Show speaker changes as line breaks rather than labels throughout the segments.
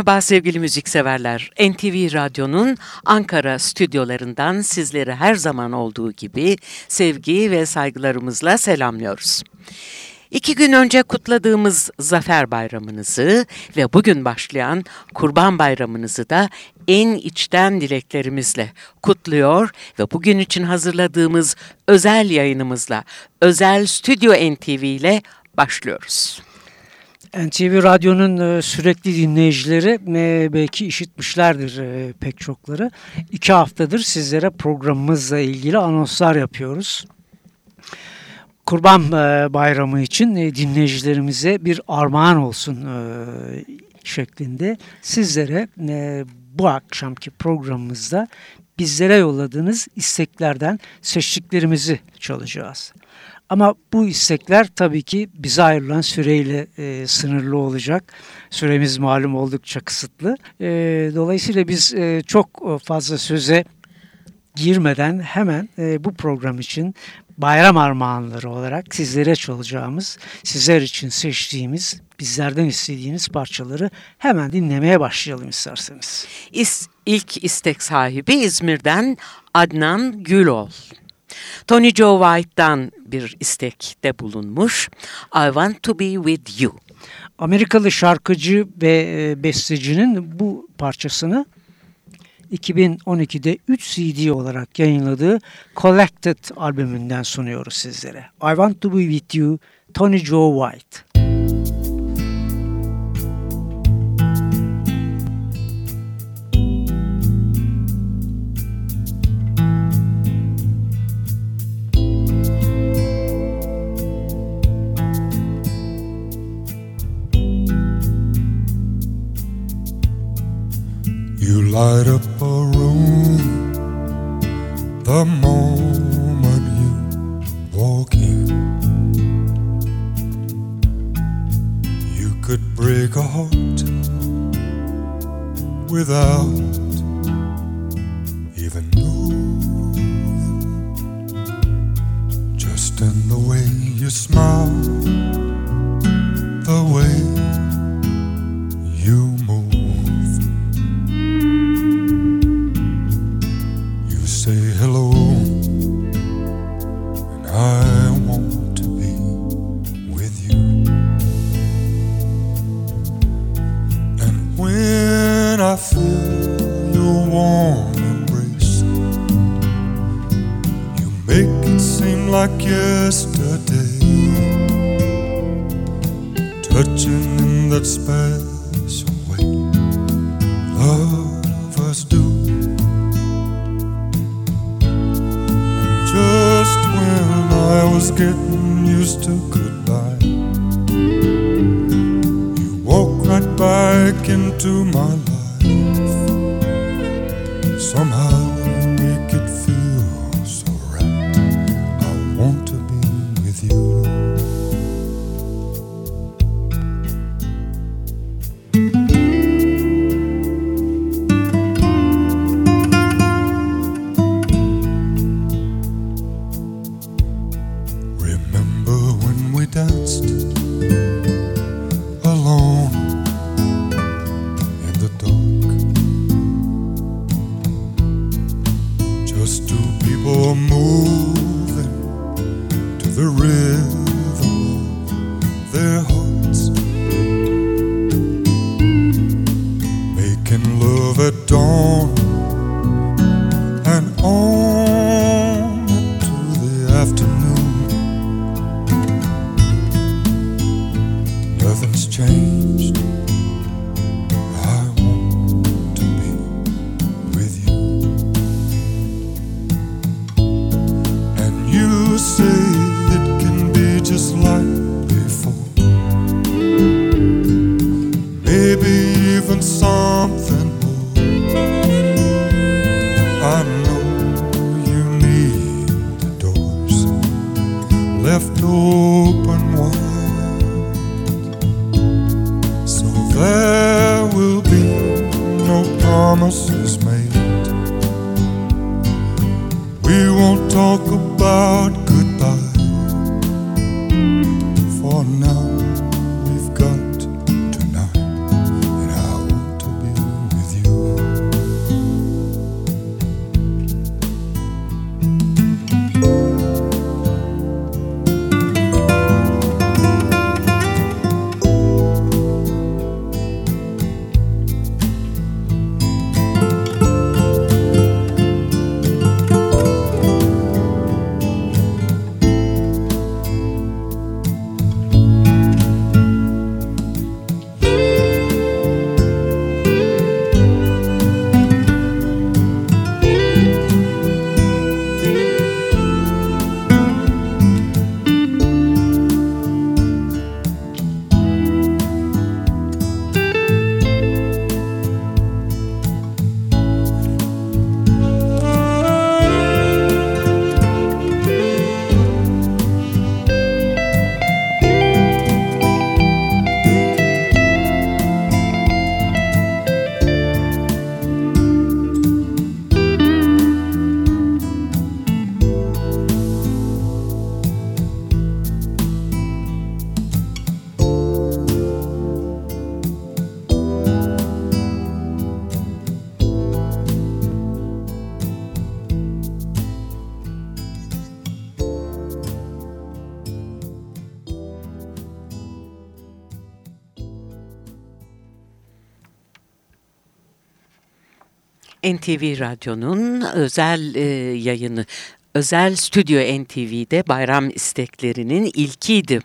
Merhaba sevgili müzikseverler. NTV Radyo'nun Ankara stüdyolarından sizleri her zaman olduğu gibi sevgi ve saygılarımızla selamlıyoruz. İki gün önce kutladığımız Zafer Bayramınızı ve bugün başlayan Kurban Bayramınızı da en içten dileklerimizle kutluyor ve bugün için hazırladığımız özel yayınımızla, özel Stüdyo NTV ile başlıyoruz.
NTV Radyo'nun e, sürekli dinleyicileri e, belki işitmişlerdir e, pek çokları. İki haftadır sizlere programımızla ilgili anonslar yapıyoruz. Kurban Bayramı için dinleyicilerimize bir armağan olsun şeklinde sizlere bu akşamki programımızda bizlere yolladığınız isteklerden seçtiklerimizi çalacağız. Ama bu istekler tabii ki bize ayrılan süreyle e, sınırlı olacak. Süremiz malum oldukça kısıtlı. E, dolayısıyla biz e, çok fazla söze girmeden hemen e, bu program için bayram armağanları olarak sizlere çalacağımız, sizler için seçtiğimiz, bizlerden istediğiniz parçaları hemen dinlemeye başlayalım isterseniz.
İs, ilk istek sahibi İzmir'den Adnan Gülol. Tony Joe White'dan bir istekte bulunmuş. I want to be with you.
Amerikalı şarkıcı ve e, bestecinin bu parçasını 2012'de 3 CD olarak yayınladığı Collected albümünden sunuyoruz sizlere. I Want To Be With You, Tony Joe White.
NTV Radyo'nun özel e, yayını, özel stüdyo NTV'de bayram isteklerinin ilkiydi.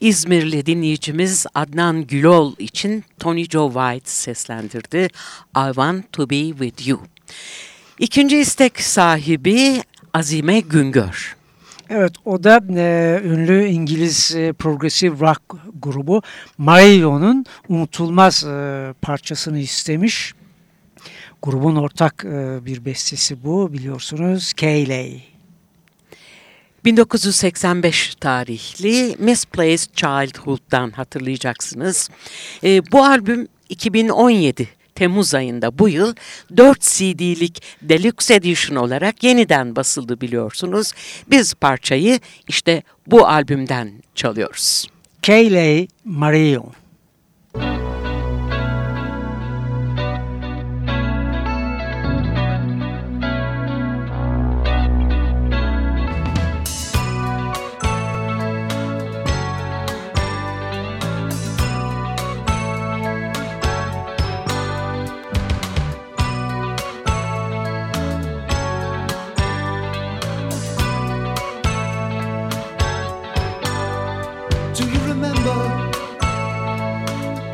İzmirli dinleyicimiz Adnan Gülol için Tony Joe White seslendirdi. I Want To Be With You. İkinci istek sahibi Azime Güngör.
Evet o da e, ünlü İngiliz e, progressive rock grubu Mario'nun unutulmaz e, parçasını istemiş. Grubun ortak e, bir bestesi bu biliyorsunuz Kayley.
1985 tarihli Misplaced Childhood'dan hatırlayacaksınız. E, bu albüm 2017 Temmuz ayında bu yıl 4 CD'lik Deluxe Edition olarak yeniden basıldı biliyorsunuz. Biz parçayı işte bu albümden çalıyoruz.
Kayley Mario.
Do remember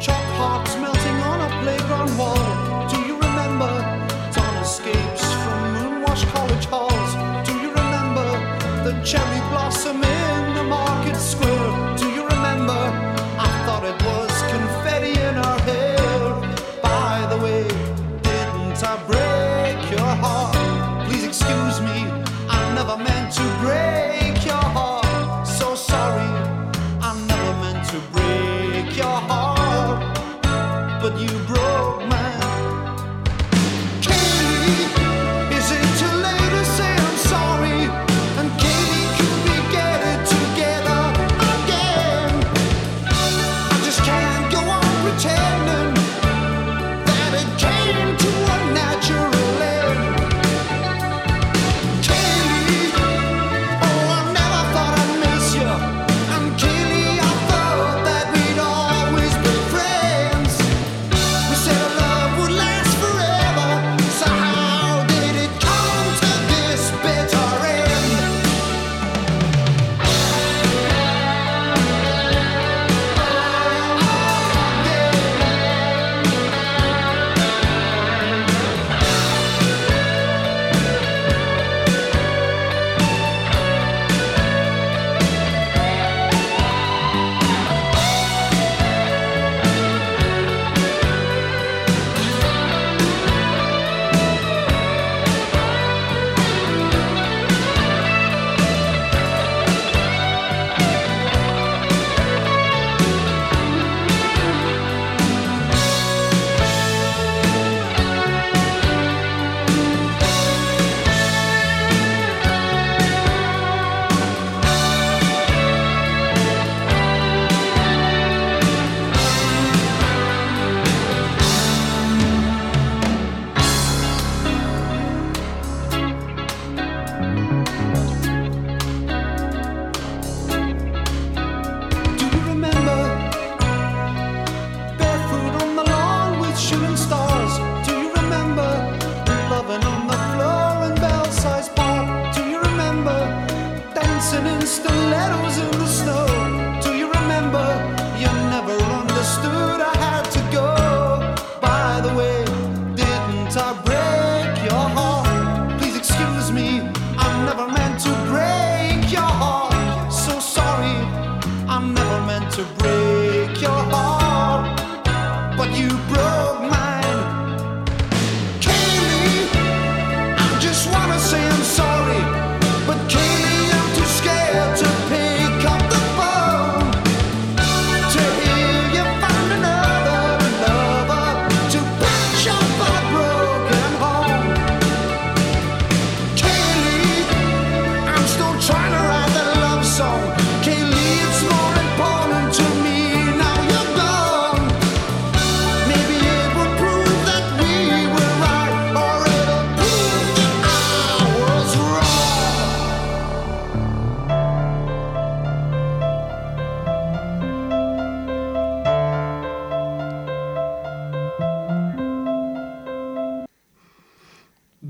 chalk hearts melting on a playground wall? Do you remember dawn escapes from moonwashed college halls? Do you remember the cherry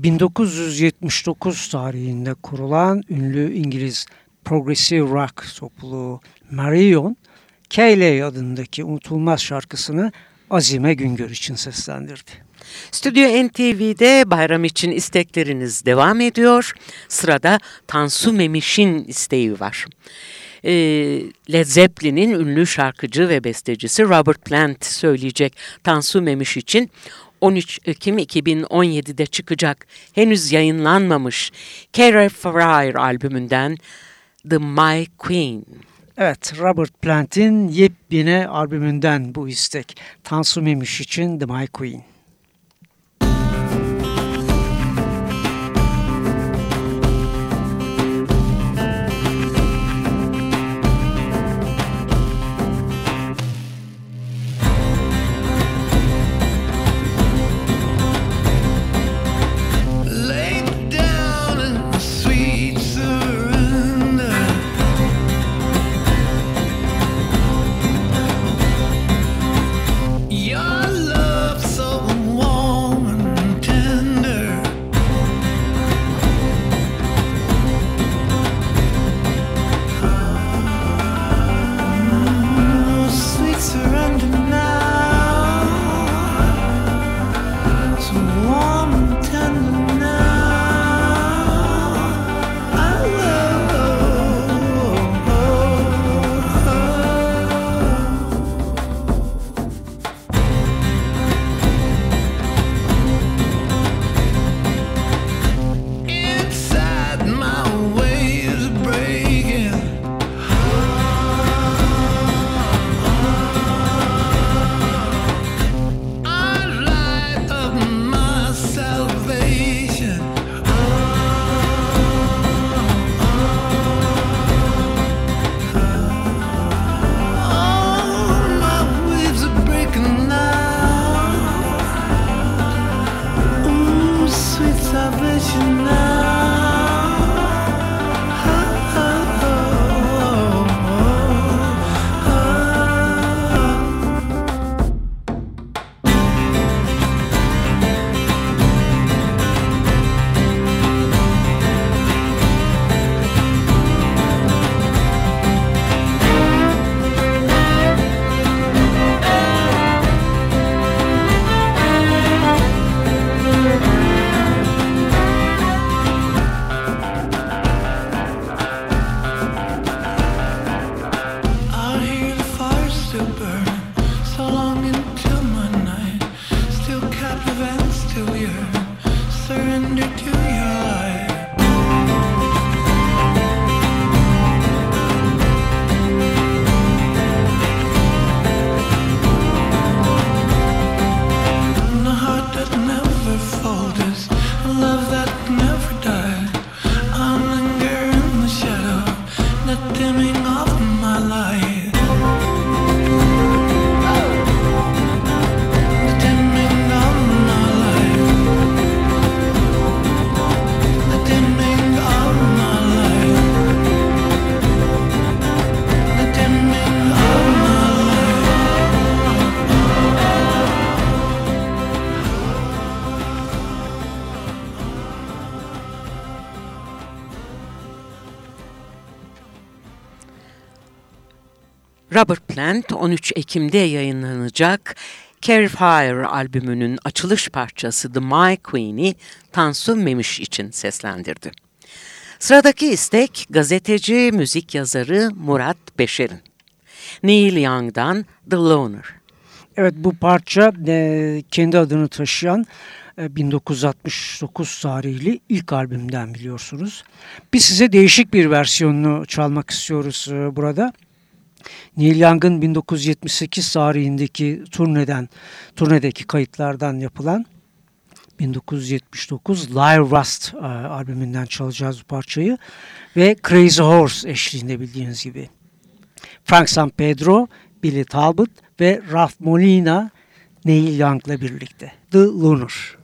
...1979 tarihinde kurulan ünlü İngiliz progressive rock topluluğu Marion, Kayley adındaki unutulmaz şarkısını Azime Güngör için seslendirdi.
Stüdyo NTV'de bayram için istekleriniz devam ediyor. Sırada Tansu Memiş'in isteği var. Ee, Led Zeppelin'in ünlü şarkıcı ve bestecisi Robert Plant söyleyecek Tansu Memiş için 13 Ekim 2017'de çıkacak henüz yayınlanmamış Cara Fire albümünden The My Queen.
Evet, Robert Plant'in yepyeni albümünden bu istek. Tansu Memiş için The My Queen.
Plant 13 Ekim'de yayınlanacak Carry Fire albümünün açılış parçası The My Queen'i Tansu Memiş için seslendirdi. Sıradaki istek gazeteci, müzik yazarı Murat Beşer'in. Neil Young'dan The Loner.
Evet bu parça e, kendi adını taşıyan e, 1969 tarihli ilk albümden biliyorsunuz. Biz size değişik bir versiyonunu çalmak istiyoruz e, burada. Neil Young'ın 1978 tarihindeki turneden, turnedeki kayıtlardan yapılan 1979 Live Rust e, albümünden çalacağız bu parçayı ve Crazy Horse eşliğinde bildiğiniz gibi. Frank San Pedro, Billy Talbot ve Ralph Molina Neil Young'la birlikte. The Lunar.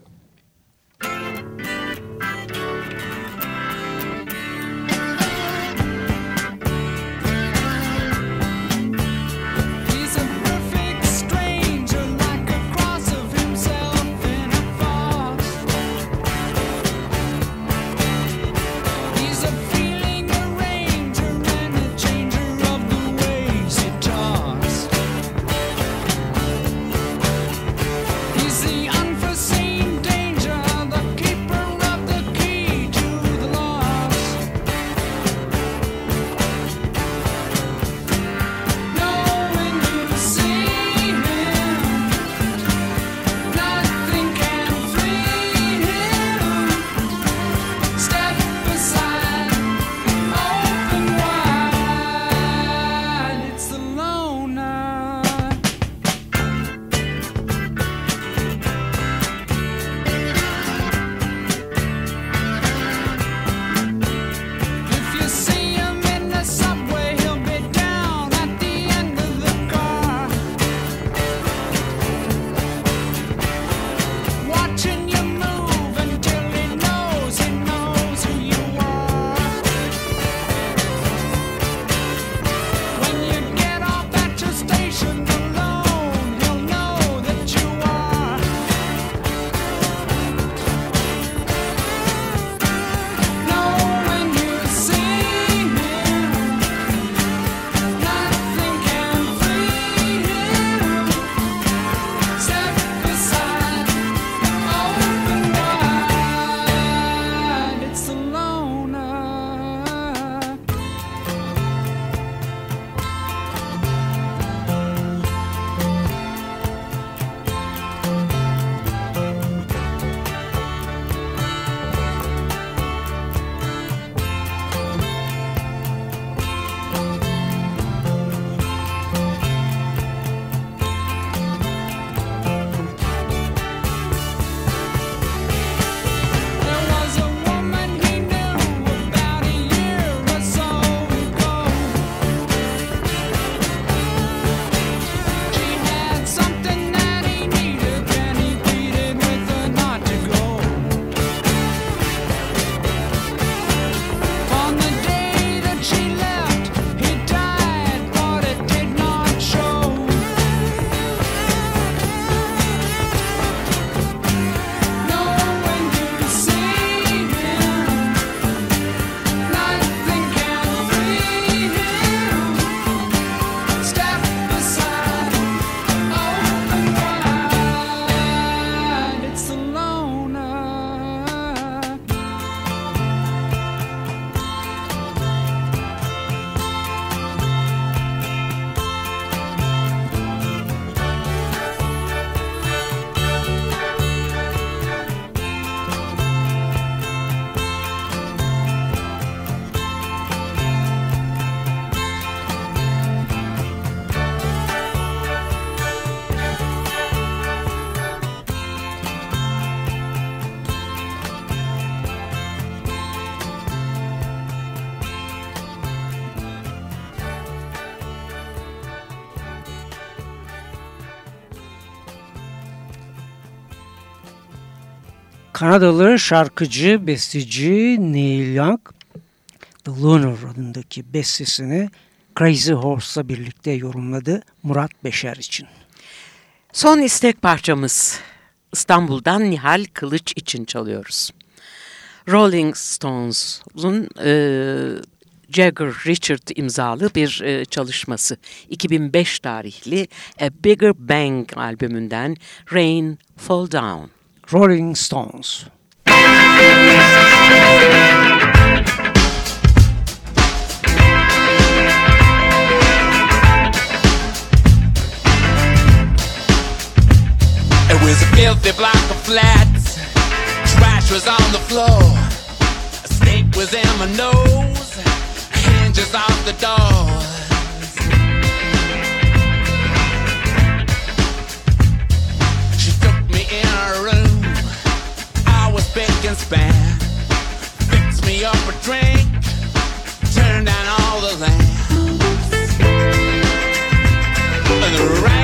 Kanadalı şarkıcı, besteci Neil Young, The Lunar adındaki bestesini Crazy Horse'la birlikte yorumladı Murat Beşer için.
Son istek parçamız İstanbul'dan Nihal Kılıç için çalıyoruz. Rolling Stones'un e, Jagger Richard imzalı bir e, çalışması. 2005 tarihli A Bigger Bang albümünden Rain Fall Down.
Rolling Stones.
It was a filthy block of flats. Trash was on the floor. A snake was in my nose. Hinges off the door. She took me in her. room was spick and span. Fix me up a drink, turn down all the lamps. And the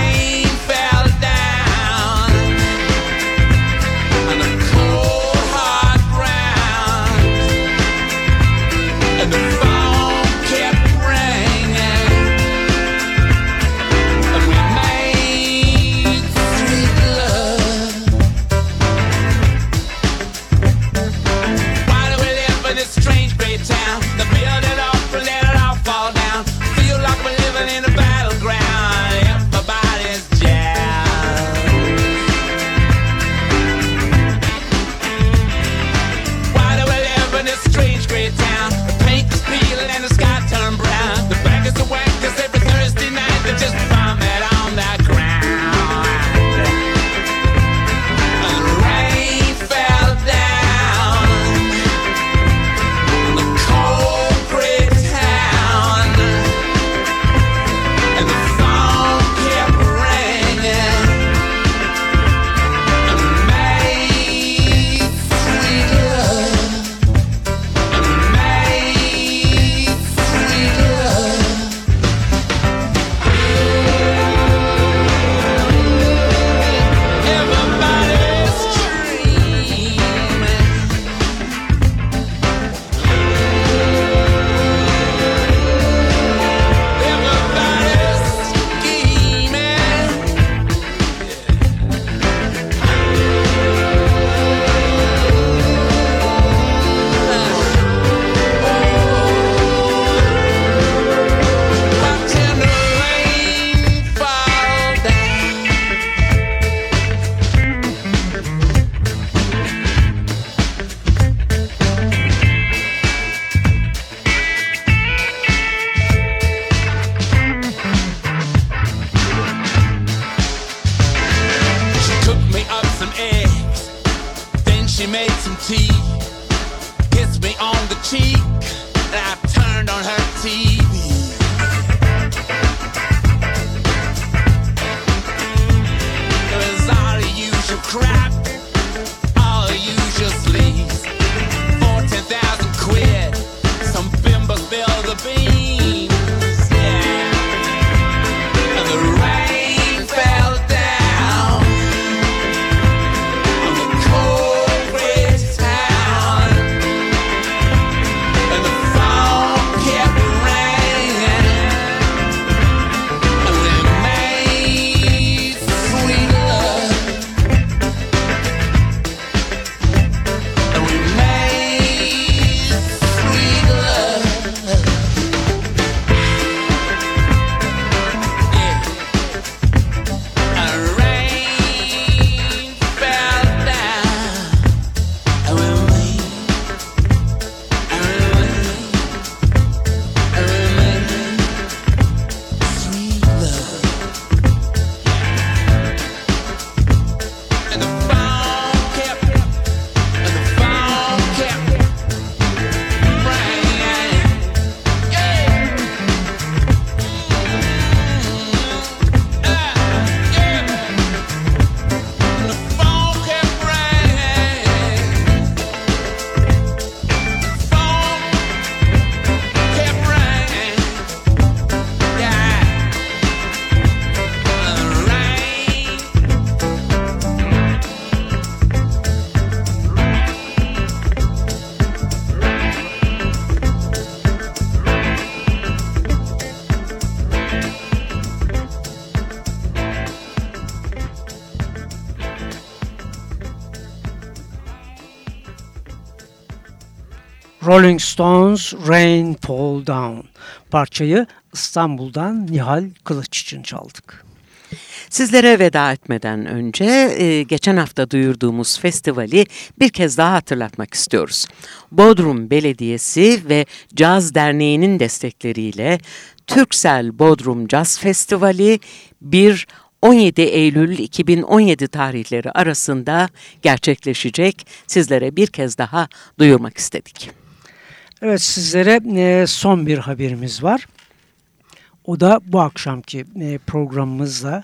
Rolling Stones Rain Fall Down parçayı İstanbul'dan Nihal Kılıç için çaldık.
Sizlere veda etmeden önce e, geçen hafta duyurduğumuz festivali bir kez daha hatırlatmak istiyoruz. Bodrum Belediyesi ve Caz Derneği'nin destekleriyle Türksel Bodrum Caz Festivali 1 17 Eylül 2017 tarihleri arasında gerçekleşecek. Sizlere bir kez daha duyurmak istedik.
Evet sizlere e, son bir haberimiz var. O da bu akşamki e, programımızla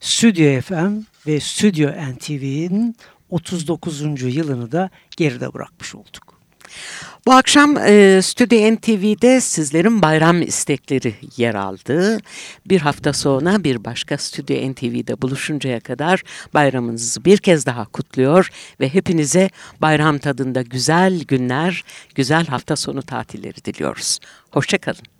Stüdyo FM ve Stüdyo NTV'nin 39. yılını da geride bırakmış olduk.
Bu akşam e, Stüdyo NTV'de sizlerin bayram istekleri yer aldı. Bir hafta sonra bir başka Stüdyo NTV'de buluşuncaya kadar bayramınızı bir kez daha kutluyor ve hepinize bayram tadında güzel günler, güzel hafta sonu tatilleri diliyoruz. Hoşçakalın.